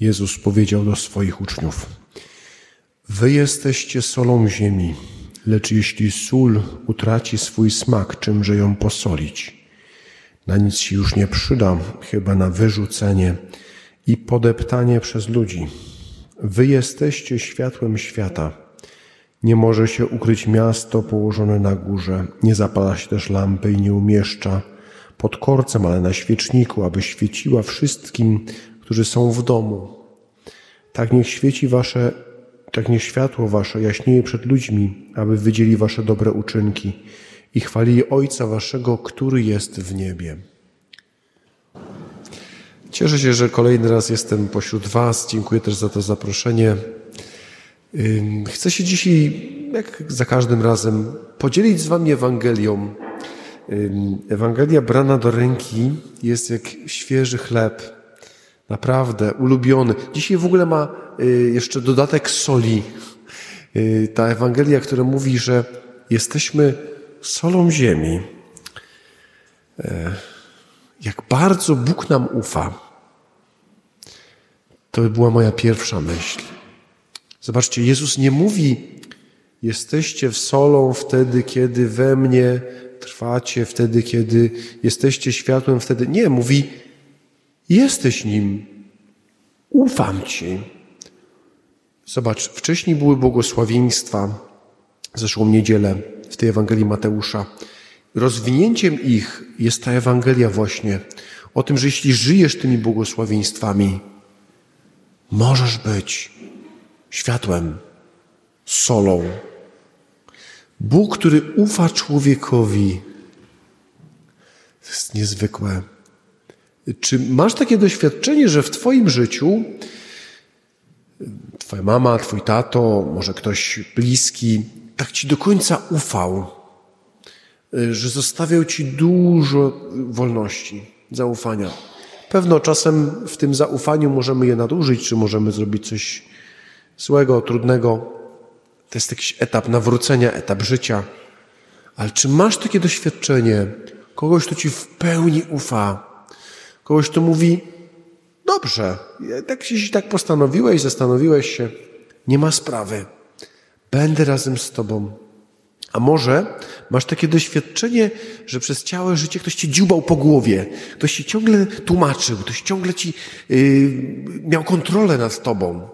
Jezus powiedział do swoich uczniów: Wy jesteście solą ziemi, lecz jeśli sól utraci swój smak, czymże ją posolić? Na nic się już nie przyda, chyba na wyrzucenie i podeptanie przez ludzi. Wy jesteście światłem świata. Nie może się ukryć miasto położone na górze, nie zapala się też lampy i nie umieszcza pod korcem, ale na świeczniku, aby świeciła wszystkim, którzy są w domu. Tak niech świeci wasze, tak niech światło wasze jaśnieje przed ludźmi, aby widzieli wasze dobre uczynki i chwalili Ojca waszego, który jest w niebie. Cieszę się, że kolejny raz jestem pośród Was. Dziękuję też za to zaproszenie. Chcę się dzisiaj, jak za każdym razem, podzielić z Wami Ewangelią. Ewangelia brana do ręki jest jak świeży chleb. Naprawdę, ulubiony. Dzisiaj w ogóle ma y, jeszcze dodatek soli. Y, ta Ewangelia, która mówi, że jesteśmy solą ziemi. E, jak bardzo Bóg nam ufa. To była moja pierwsza myśl. Zobaczcie, Jezus nie mówi, jesteście w solą wtedy, kiedy we mnie trwacie, wtedy, kiedy jesteście światłem, wtedy. Nie, mówi, Jesteś nim. Ufam Ci. Zobacz, wcześniej były błogosławieństwa, zeszłą niedzielę w tej Ewangelii Mateusza. Rozwinięciem ich jest ta Ewangelia właśnie o tym, że jeśli żyjesz tymi błogosławieństwami, możesz być światłem, solą. Bóg, który ufa człowiekowi, to jest niezwykłe. Czy masz takie doświadczenie, że w Twoim życiu Twoja mama, Twój tato, może ktoś bliski, tak Ci do końca ufał, że zostawiał Ci dużo wolności, zaufania. Pewno czasem w tym zaufaniu możemy je nadużyć, czy możemy zrobić coś złego, trudnego. To jest jakiś etap nawrócenia, etap życia. Ale czy masz takie doświadczenie kogoś, kto Ci w pełni ufa, Kogoś, kto mówi, dobrze, tak, jeśli tak postanowiłeś, zastanowiłeś się, nie ma sprawy. Będę razem z Tobą. A może masz takie doświadczenie, że przez całe życie ktoś ci dziubał po głowie, ktoś ci ciągle tłumaczył, ktoś ciągle ci yy, miał kontrolę nad Tobą.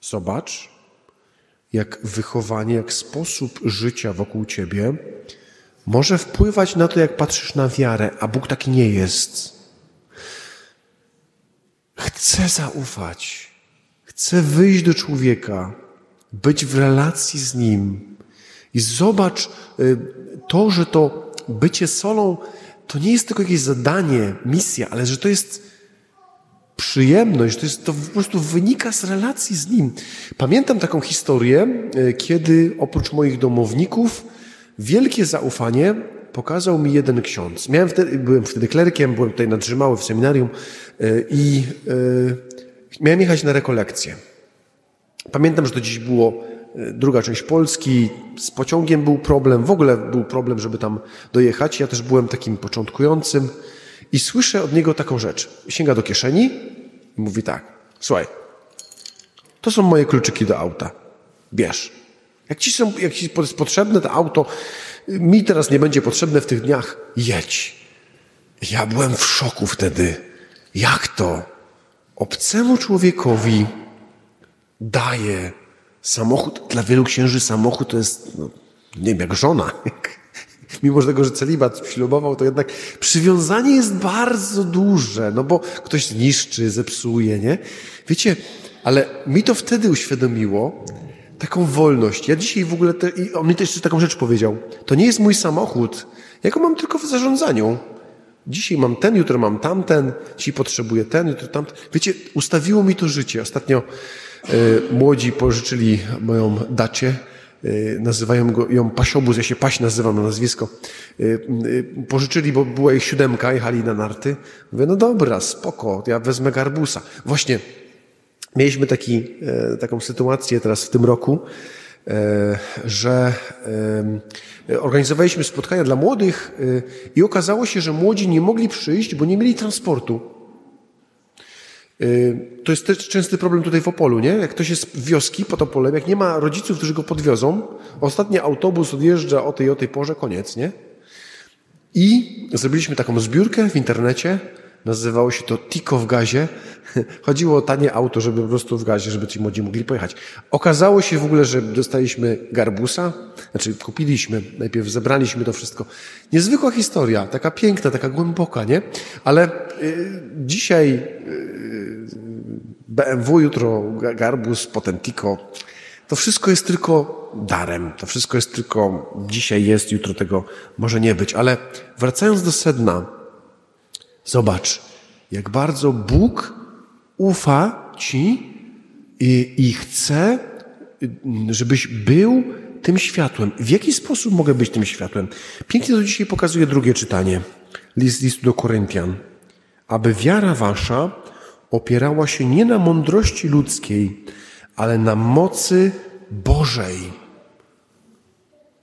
Zobacz, jak wychowanie, jak sposób życia wokół Ciebie może wpływać na to, jak patrzysz na wiarę, a Bóg taki nie jest. Chcę zaufać. Chcę wyjść do człowieka, być w relacji z nim. I zobacz y, to, że to bycie solą to nie jest tylko jakieś zadanie, misja, ale że to jest przyjemność, to, jest, to po prostu wynika z relacji z nim. Pamiętam taką historię, y, kiedy oprócz moich domowników, Wielkie zaufanie pokazał mi jeden ksiądz. Miałem wtedy, byłem wtedy klerkiem, byłem tutaj nadrzymały w seminarium e, i e, miałem jechać na rekolekcję. Pamiętam, że to dziś było e, druga część Polski, z pociągiem był problem, w ogóle był problem, żeby tam dojechać. Ja też byłem takim początkującym i słyszę od niego taką rzecz. Sięga do kieszeni i mówi tak, słuchaj, to są moje kluczyki do auta, bierz. Jak ci, są, jak ci jest potrzebne to auto, mi teraz nie będzie potrzebne w tych dniach, jedź. Ja byłem w szoku wtedy. Jak to? Obcemu człowiekowi daje samochód. Dla wielu księży samochód to jest, no, nie wiem, jak żona. Mimo tego, że celibat ślubował, to jednak przywiązanie jest bardzo duże, no bo ktoś zniszczy, zepsuje, nie? Wiecie, ale mi to wtedy uświadomiło, taką wolność. Ja dzisiaj w ogóle, te, i on mi też taką rzecz powiedział. To nie jest mój samochód. Ja go mam tylko w zarządzaniu. Dzisiaj mam ten, jutro mam tamten, dzisiaj potrzebuję ten, jutro tamten. Wiecie, ustawiło mi to życie. Ostatnio y, młodzi pożyczyli moją dacie, y, nazywają go, ją Pasiobuz, ja się Paś nazywam na nazwisko. Y, pożyczyli, bo była ich siódemka, jechali na narty. Mówię, no dobra, spoko, ja wezmę garbusa. Właśnie, Mieliśmy taki, e, taką sytuację teraz w tym roku, e, że e, organizowaliśmy spotkania dla młodych i okazało się, że młodzi nie mogli przyjść, bo nie mieli transportu. To jest też częsty problem tutaj w Opolu, nie? Jak ktoś jest w wioski pod Opolem, jak nie ma rodziców, którzy go podwiozą, ostatni autobus odjeżdża o tej o tej porze, koniec, nie? I zrobiliśmy taką zbiórkę w internecie, nazywało się to Tiko w gazie. Chodziło o tanie auto, żeby po prostu w gazie, żeby ci młodzi mogli pojechać. Okazało się w ogóle, że dostaliśmy garbusa, znaczy kupiliśmy, najpierw zebraliśmy to wszystko. Niezwykła historia, taka piękna, taka głęboka, nie? Ale y, dzisiaj y, BMW, jutro garbus, potem Tiko. To wszystko jest tylko darem. To wszystko jest tylko dzisiaj jest, jutro tego może nie być. Ale wracając do sedna, zobacz, jak bardzo Bóg ufa ci i, i chce, żebyś był tym światłem. W jaki sposób mogę być tym światłem? Pięknie to dzisiaj pokazuje drugie czytanie. List listu do Koryntian. Aby wiara wasza opierała się nie na mądrości ludzkiej, ale na mocy Bożej.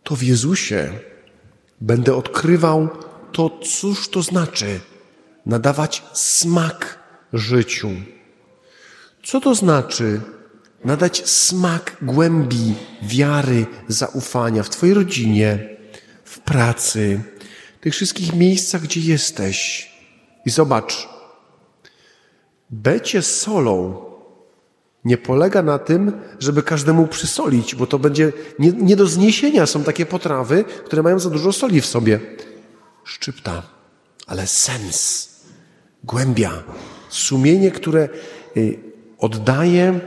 To w Jezusie będę odkrywał to, cóż to znaczy nadawać smak życiu. Co to znaczy nadać smak głębi wiary, zaufania w Twojej rodzinie, w pracy, w tych wszystkich miejscach, gdzie jesteś. I zobacz, bycie solą nie polega na tym, żeby każdemu przysolić, bo to będzie nie, nie, do zniesienia. Są takie potrawy, które mają za dużo soli w sobie. Szczypta, ale sens, głębia, sumienie, które y, oddaje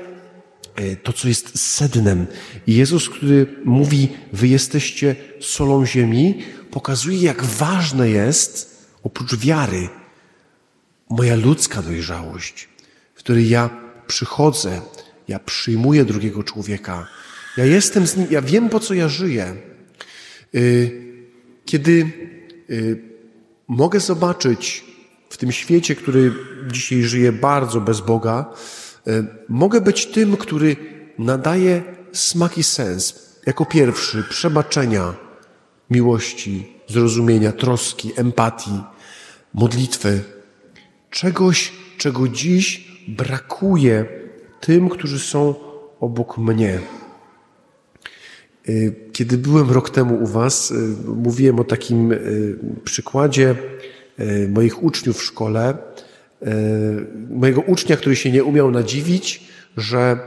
to, co jest sednem. I Jezus, który mówi, wy jesteście solą ziemi, pokazuje, jak ważne jest, oprócz wiary, moja ludzka dojrzałość, w której ja przychodzę, ja przyjmuję drugiego człowieka, ja jestem z nim, ja wiem po co ja żyję. Y, kiedy y, mogę zobaczyć w tym świecie, który dzisiaj żyje bardzo bez Boga, mogę być tym, który nadaje smak i sens. Jako pierwszy przebaczenia, miłości, zrozumienia, troski, empatii, modlitwy, czegoś, czego dziś brakuje tym, którzy są obok mnie. Y, kiedy byłem rok temu u Was, y, mówiłem o takim przykładzie moich uczniów w szkole. Mojego ucznia, który się nie umiał nadziwić, że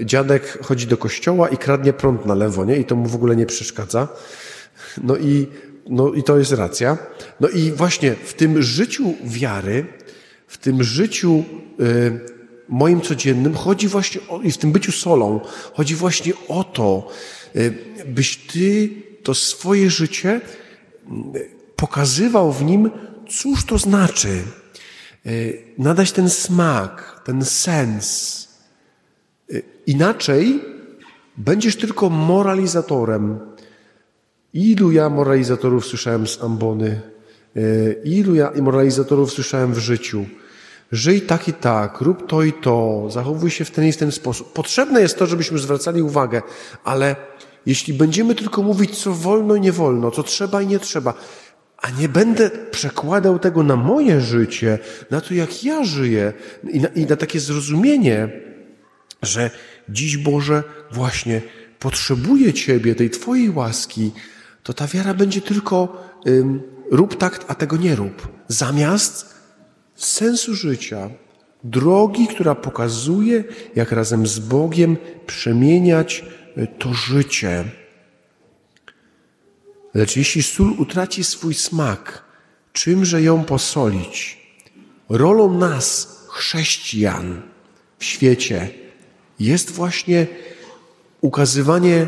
dziadek chodzi do kościoła i kradnie prąd na lewo, nie? I to mu w ogóle nie przeszkadza. No i, no i to jest racja. No i właśnie w tym życiu wiary, w tym życiu y, moim codziennym chodzi właśnie o, i w tym byciu solą, chodzi właśnie o to, y, byś ty to swoje życie pokazywał w nim, cóż to znaczy. Y, nadać ten smak, ten sens. Y, inaczej będziesz tylko moralizatorem. Ilu ja moralizatorów słyszałem z ambony, y, ilu ja moralizatorów słyszałem w życiu. Żyj tak i tak, rób to i to, zachowuj się w ten i w ten sposób. Potrzebne jest to, żebyśmy zwracali uwagę, ale jeśli będziemy tylko mówić, co wolno i nie wolno, co trzeba i nie trzeba, a nie będę przekładał tego na moje życie, na to, jak ja żyję i na, i na takie zrozumienie, że dziś Boże właśnie potrzebuję Ciebie, tej Twojej łaski, to ta wiara będzie tylko ym, rób tak, a tego nie rób. Zamiast sensu życia, drogi, która pokazuje, jak razem z Bogiem przemieniać e, to życie. Lecz jeśli sól utraci swój smak, czymże ją posolić? Rolą nas, chrześcijan w świecie, jest właśnie ukazywanie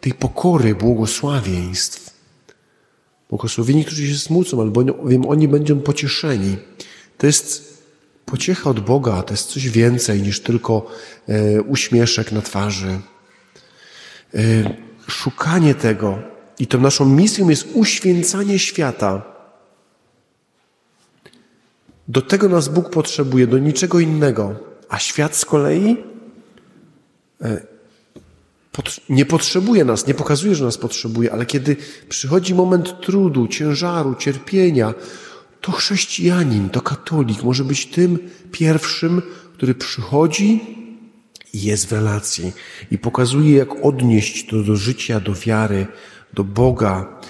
tej pokory, błogosławieństw. Błogosławieni, którzy się smucą, albowiem oni będą pocieszeni. To jest pociecha od Boga, to jest coś więcej niż tylko e, uśmieszek na twarzy. E, szukanie tego i to naszą misją jest uświęcanie świata. Do tego nas Bóg potrzebuje, do niczego innego. A świat z kolei e, nie potrzebuje nas, nie pokazuje, że nas potrzebuje, ale kiedy przychodzi moment trudu, ciężaru, cierpienia, to chrześcijanin, to katolik może być tym pierwszym, który przychodzi i jest w relacji i pokazuje, jak odnieść to do życia, do wiary, do Boga.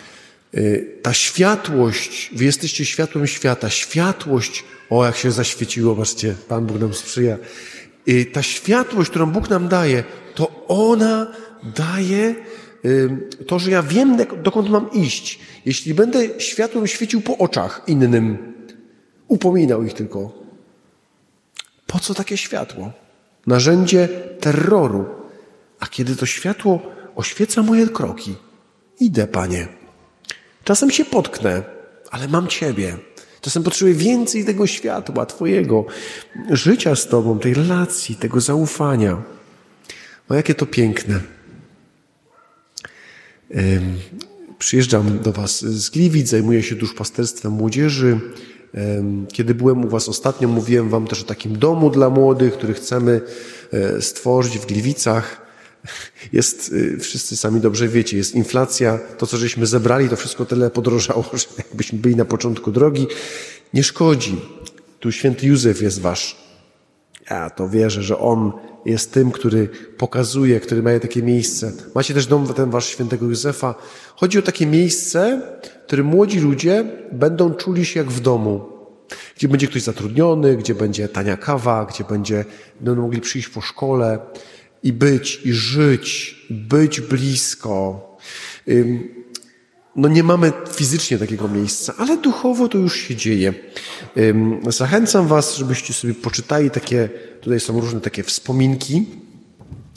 Y, ta światłość, wy jesteście światłem świata, światłość, o jak się zaświeciło, patrzcie, Pan Bóg nam sprzyja. Y, ta światłość, którą Bóg nam daje, to ona daje to, że ja wiem, dokąd mam iść. Jeśli będę światłem świecił po oczach innym, upominał ich tylko. Po co takie światło? Narzędzie terroru. A kiedy to światło oświeca moje kroki, idę, Panie. Czasem się potknę, ale mam Ciebie. Czasem potrzebuję więcej tego światła, Twojego, życia z Tobą, tej relacji, tego zaufania. O jakie to piękne. Przyjeżdżam do Was z Gliwic, zajmuję się duszpasterstwem młodzieży. Kiedy byłem u Was ostatnio, mówiłem Wam też o takim domu dla młodych, który chcemy e, stworzyć w Gliwicach. Jest, e, wszyscy sami dobrze wiecie, jest inflacja, to co żeśmy zebrali, to wszystko tyle podrożało, że jakbyśmy byli na początku drogi. Nie szkodzi. Tu święty Józef jest Wasz. Ja to wierzę, że On jest tym, który pokazuje, który ma takie miejsce. Macie też dom ten wasz świętego Józefa. Chodzi o takie miejsce, w którym młodzi ludzie będą czuli się jak w domu. Gdzie będzie ktoś zatrudniony, gdzie będzie tania kawa, gdzie będzie, będą mogli przyjść po szkole i być, i żyć, być blisko. No nie mamy fizycznie takiego miejsca, ale duchowo to już się dzieje. Zachęcam Was, żebyście sobie poczytali takie, tutaj są różne takie wspominki,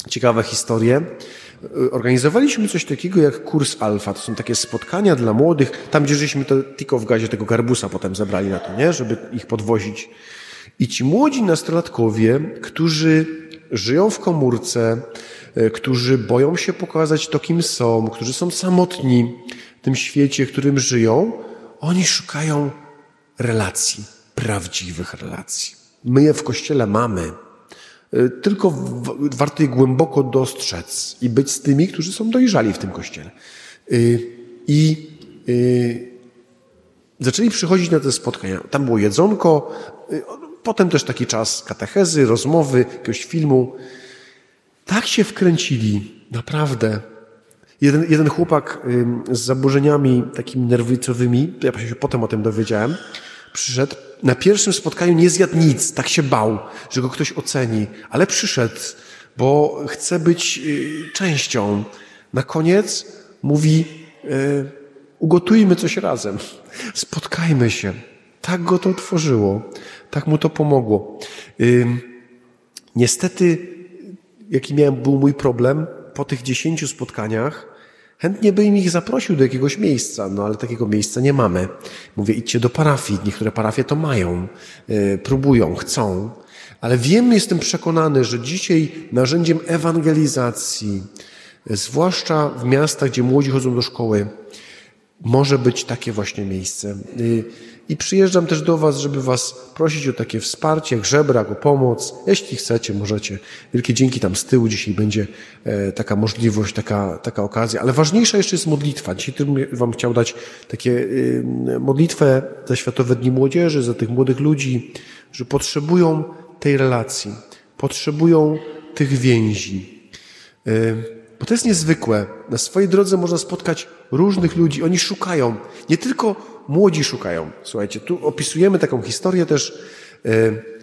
ciekawe historie. Organizowaliśmy coś takiego jak kurs alfa. To są takie spotkania dla młodych, tam gdzie żeśmy to tylko w gazie tego garbusa potem zebrali na to, nie? Żeby ich podwozić. I ci młodzi nastolatkowie, którzy żyją w komórce, e, którzy boją się pokazać to, kim są, którzy są samotni, tym świecie, w którym żyją, oni szukają relacji, prawdziwych relacji. My je w Kościele mamy. Y, tylko warto je głęboko dostrzec i być z tymi, którzy są dojrzali w tym Kościele. Y, I zaczęli przychodzić na te spotkania. Tam było jedzonko, potem też taki czas katechezy, rozmowy, jakiegoś filmu. Tak się wkręcili, naprawdę. Jeden, jeden chłopak z zaburzeniami takimi nerwicowymi, ja się potem o tym dowiedziałem, przyszedł, na pierwszym spotkaniu nie zjadł nic, tak się bał, że go ktoś oceni, ale przyszedł, bo chce być y, częścią. Na koniec mówi, y, ugotujmy coś razem, spotkajmy się. Tak go to otworzyło, tak mu to pomogło. Niestety, jaki miałem, był mój problem, po tych dziesięciu spotkaniach chętnie bym ich zaprosił do jakiegoś miejsca, no ale takiego miejsca nie mamy. Mówię, idźcie do parafii. Niektóre parafie to mają, yy, próbują, chcą. Ale wiem, jestem przekonany, że dzisiaj narzędziem ewangelizacji, zwłaszcza w miastach, gdzie młodzi chodzą do szkoły, może być takie właśnie miejsce. I przyjeżdżam też do Was, żeby Was prosić o takie wsparcie, jak żebrak, o pomoc. Jeśli chcecie, możecie. Wielkie dzięki tam z tyłu. Dzisiaj będzie e, taka możliwość, taka, taka okazja. Ale ważniejsza jeszcze jest modlitwa. Dzisiaj Wam chciał dać takie modlitwę za Światowe Dni Młodzieży, za tych młodych ludzi, że potrzebują tej relacji, potrzebują tych więzi. E, bo to jest niezwykłe. Na swojej drodze można spotkać różnych ludzi. Oni szukają nie tylko młodzi szukają. Słuchajcie, tu opisujemy taką historię też e,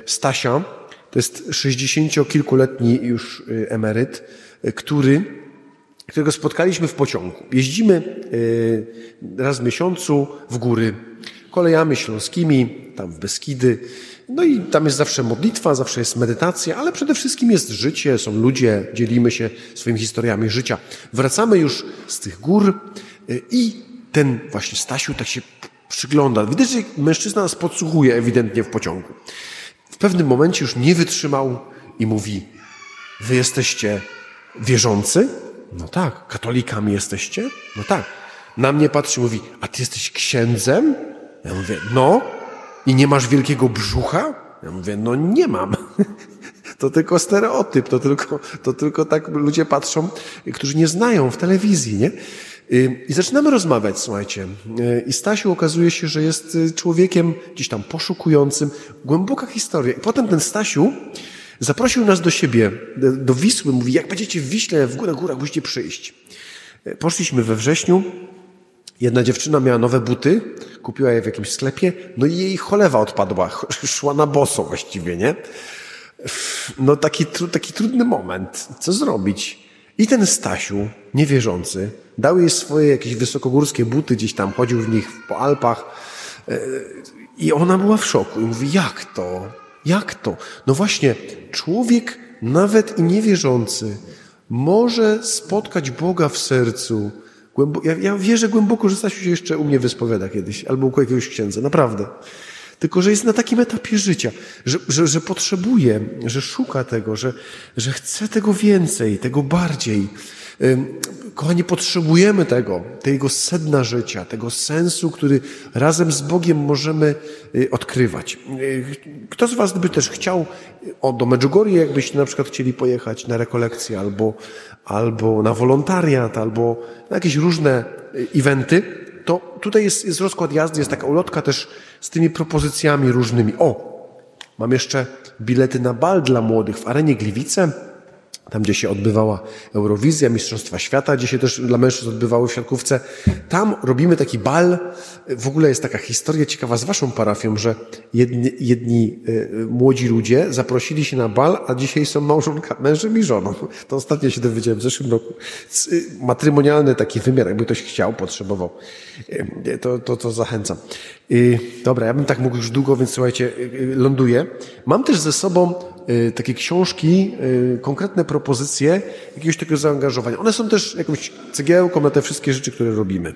Stasia, to jest 60-kilkuletni już e, emeryt, e, który, którego spotkaliśmy w pociągu. Jeździmy raz w miesiącu w góry kolejami śląskimi, tam w Beskidy. No i tam jest zawsze modlitwa, zawsze jest medytacja, ale przede wszystkim jest życie, są ludzie, dzielimy się swoimi historiami życia. Wracamy już z tych gór i ten właśnie Stasiu tak się przygląda. Widać, że mężczyzna nas podsłuchuje ewidentnie w pociągu. W pewnym momencie już nie wytrzymał i mówi: Wy jesteście wierzący? No tak. Katolikami jesteście? No tak. Na mnie patrzy i mówi: A ty jesteś księdzem? Ja mówię: No. I nie masz wielkiego brzucha? Ja mówię: No nie mam. To tylko stereotyp, to tylko, to tylko tak ludzie patrzą, którzy nie znają w telewizji, nie? I zaczynamy rozmawiać, słuchajcie. I Stasiu okazuje się, że jest y, człowiekiem gdzieś tam poszukującym. Głęboka historia. I potem ten Stasiu Zaprosił nas do siebie, do Wisły. Mówi, jak będziecie w Wiśle, w górę, górach, musicie przyjść. Poszliśmy we wrześniu. Jedna dziewczyna miała nowe buty, kupiła je w jakimś sklepie, no i jej cholewa odpadła. Szła na boso właściwie, nie? No taki, taki trudny moment. Co zrobić? I ten Stasiu, niewierzący, dał jej swoje jakieś wysokogórskie buty, gdzieś tam chodził w nich po Alpach. E, I ona była w szoku. I mówi, jak to? Jak to? No właśnie, człowiek nawet i niewierzący może spotkać Boga w sercu. ja, ja wierzę głęboko, że Stasiu się jeszcze u mnie wyspowiada kiedyś, albo u jakiegoś księdza, naprawdę. Tylko, że jest na takim etapie życia, że, że, że potrzebuje, że szuka tego, że, że chce tego więcej, tego bardziej. Kochani, potrzebujemy tego, tego sedna życia, tego sensu, który razem z Bogiem możemy y, odkrywać. Y, kto z Was by też chciał o, do Medjugorje, jakbyście na przykład chcieli pojechać na rekolekcję albo, albo na wolontariat, albo na jakieś różne y, eventy, to tutaj jest, jest rozkład jazdy, jest taka ulotka też z tymi propozycjami różnymi. O, mam jeszcze bilety na bal dla młodych w arenie Gliwice tam gdzie się odbywała Eurowizja, Mistrzostwa Świata, gdzie się też dla mężczyzn odbywały w siatkówce. Tam robimy taki bal. W ogóle jest taka historia ciekawa z waszą parafią, że jedni, jedni y, młodzi ludzie zaprosili się na bal, a dzisiaj są małżonka, mężem i żoną. To ostatnio się dowiedziałem w zeszłym roku. Y, matrymonialny taki wymiar, jakby ktoś chciał, potrzebował. Y, to, to, to zachęcam. Dobra, ja bym tak mógł już długo, więc słuchajcie, ląduję. Mam też ze sobą takie książki, y, konkretne propozycje jakiegoś takiego zaangażowania. One są też jakąś cegiełką na te wszystkie rzeczy, które robimy.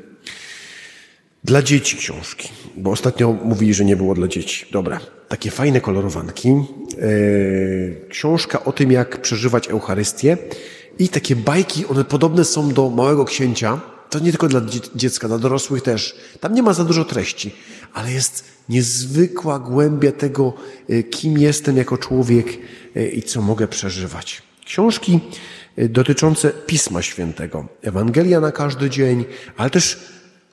Dla dzieci książki, bo ostatnio mówili, że nie było dla dzieci. Dobra, takie fajne kolorowanki. Y, książka o tym, jak przeżywać Eucharystię i takie bajki, one podobne są do Małego Księcia. To nie tylko dla dziecka, dla dorosłych też. Tam nie ma za dużo treści, ale jest niezwykła głębia tego, e, kim jestem jako człowiek e, i co mogę przeżywać. Książki e, dotyczące Pisma Świętego, Ewangelia na każdy dzień, ale też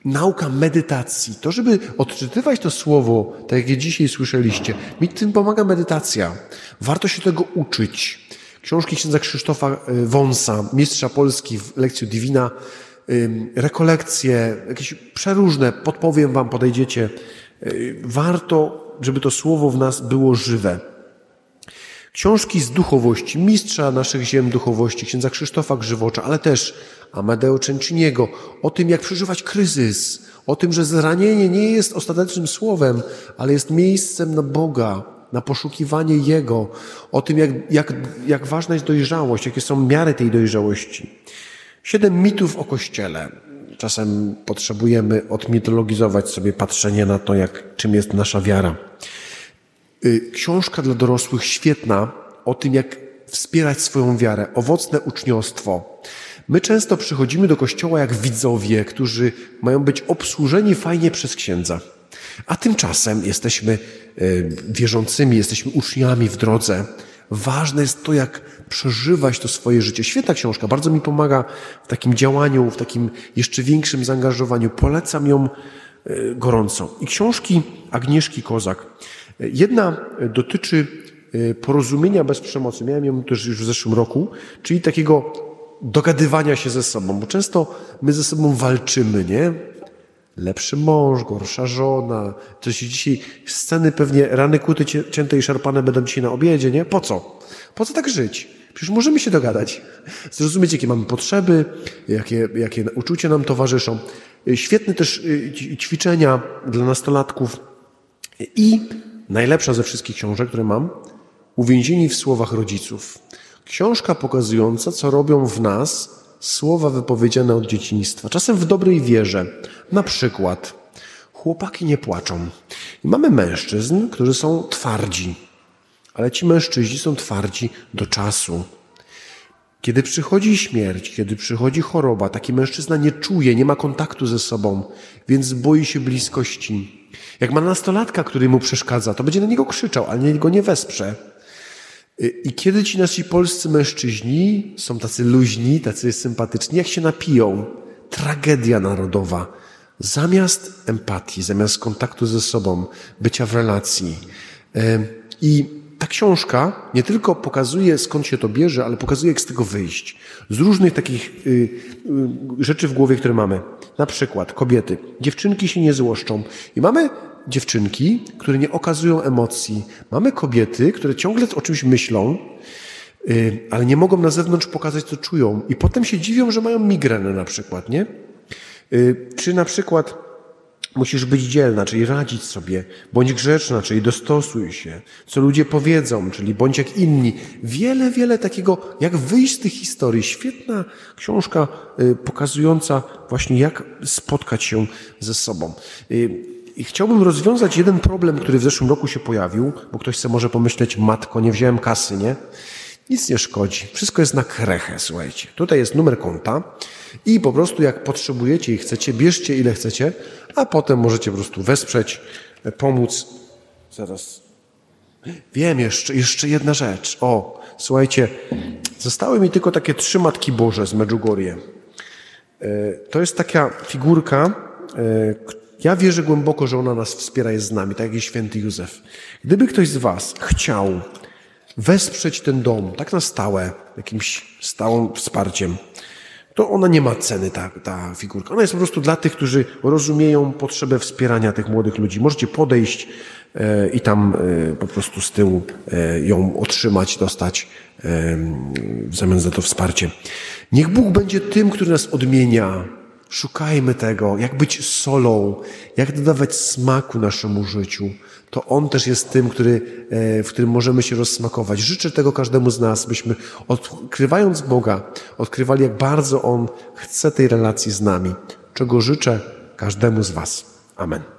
nauka medytacji. To, żeby odczytywać to słowo, tak jak dzisiaj słyszeliście, mi tym pomaga medytacja. Warto się tego uczyć. Książki księdza Krzysztofa Wąsa, mistrza Polski w lekcju Divina, rekolekcje, jakieś przeróżne, podpowiem wam, podejdziecie, Warto, żeby to słowo w nas było żywe. Książki z duchowości, mistrza naszych ziem duchowości, księdza Krzysztofa Grzywocza, ale też Amadeo Cenciniego, o tym, jak przeżywać kryzys, o tym, że zranienie nie jest ostatecznym słowem, ale jest miejscem na Boga, na poszukiwanie Jego, o tym, jak, jak, jak ważna jest dojrzałość, jakie są miary tej dojrzałości. Siedem mitów o Kościele. Czasem potrzebujemy odmitologizować sobie patrzenie na to, jak, czym jest nasza wiara. Y, książka dla dorosłych świetna o tym, jak wspierać swoją wiarę, owocne uczniostwo. My często przychodzimy do kościoła jak widzowie, którzy mają być obsłużeni fajnie przez księdza. A tymczasem jesteśmy y, wierzącymi, jesteśmy uczniami w drodze. Ważne jest to, jak przeżywać to swoje życie. Świetna książka, bardzo mi pomaga w takim działaniu, w takim jeszcze większym zaangażowaniu. Polecam ją e, gorąco. I książki Agnieszki Kozak. Jedna dotyczy e, porozumienia bez przemocy. Miałem ją też już w zeszłym roku, czyli takiego dogadywania się ze sobą, bo często my ze sobą walczymy, nie? Lepszy mąż, gorsza żona. To się dzisiaj sceny pewnie rany kłuty cięte i szarpane będą dzisiaj na obiedzie, nie? Po co? Po co tak żyć? Przecież możemy się dogadać, zrozumieć, jakie mamy potrzeby, jakie, jakie uczucia nam towarzyszą. Świetne też y, ćwiczenia dla nastolatków. I najlepsza ze wszystkich książek, które mam, Uwięzieni w słowach rodziców. Książka pokazująca, co robią w nas słowa wypowiedziane od dzieciństwa, czasem w dobrej wierze. Na przykład, chłopaki nie płaczą. I mamy mężczyzn, którzy są twardzi, ale ci mężczyźni są twardzi do czasu. Kiedy przychodzi śmierć, kiedy przychodzi choroba, taki mężczyzna nie czuje, nie ma kontaktu ze sobą, więc boi się bliskości. Jak ma nastolatka, który mu przeszkadza, to będzie na niego krzyczał, ale go nie wesprze. I kiedy ci nasi polscy mężczyźni są tacy luźni, tacy sympatyczni, jak się napiją, tragedia narodowa. Zamiast empatii, zamiast kontaktu ze sobą, bycia w relacji. I ta książka nie tylko pokazuje, skąd się to bierze, ale pokazuje, jak z tego wyjść. Z różnych takich y, y, rzeczy w głowie, które mamy. Na przykład kobiety. Dziewczynki się nie złoszczą. I mamy dziewczynki, które nie okazują emocji. Mamy kobiety, które ciągle o czymś myślą, y, ale nie mogą na zewnątrz pokazać, co czują. I potem się dziwią, że mają migrenę na przykład, nie? Y, czy na przykład Musisz być dzielna, czyli radzić sobie. Bądź grzeczna, czyli dostosuj się. Co ludzie powiedzą, czyli bądź jak inni. Wiele, wiele takiego, jak wyjść z tych historii. Świetna książka y, pokazująca właśnie, jak spotkać się ze sobą. I chciałbym rozwiązać jeden problem, który w zeszłym roku się pojawił, bo ktoś sobie może pomyśleć, matko, nie wziąłem kasy, nie? Nic nie szkodzi. Wszystko jest na krechę, słuchajcie. Tutaj jest numer konta i po prostu jak potrzebujecie i chcecie, bierzcie ile chcecie, a potem możecie po prostu wesprzeć, e, pomóc. Zaraz. Wiem, jeszcze, jeszcze jedna rzecz. O, słuchajcie, zostały mi tylko takie trzy Matki Boże z Medjugorje. E, to jest taka figurka, e, ja wierzę głęboko, że ona nas wspiera, jest z nami, tak jak i święty Józef. Gdyby ktoś z was chciał wesprzeć ten dom, tak na stałe, jakimś stałym wsparciem, to ona nie ma ceny, ta, ta figurka. Ona jest po prostu dla tych, którzy rozumieją potrzebę wspierania tych młodych ludzi. Możecie podejść e, i tam e, po prostu z tyłu e, ją otrzymać, dostać w zamian za to wsparcie. Niech Bóg będzie tym, który nas odmienia. Szukajmy tego, jak być solą, jak dodawać smaku naszemu życiu to On też jest tym, który, e, w którym możemy się rozsmakować. Życzę tego każdemu z nas, byśmy odkrywając Boga, odkrywali, jak bardzo On chce tej relacji z nami, czego życzę każdemu z Was. Amen.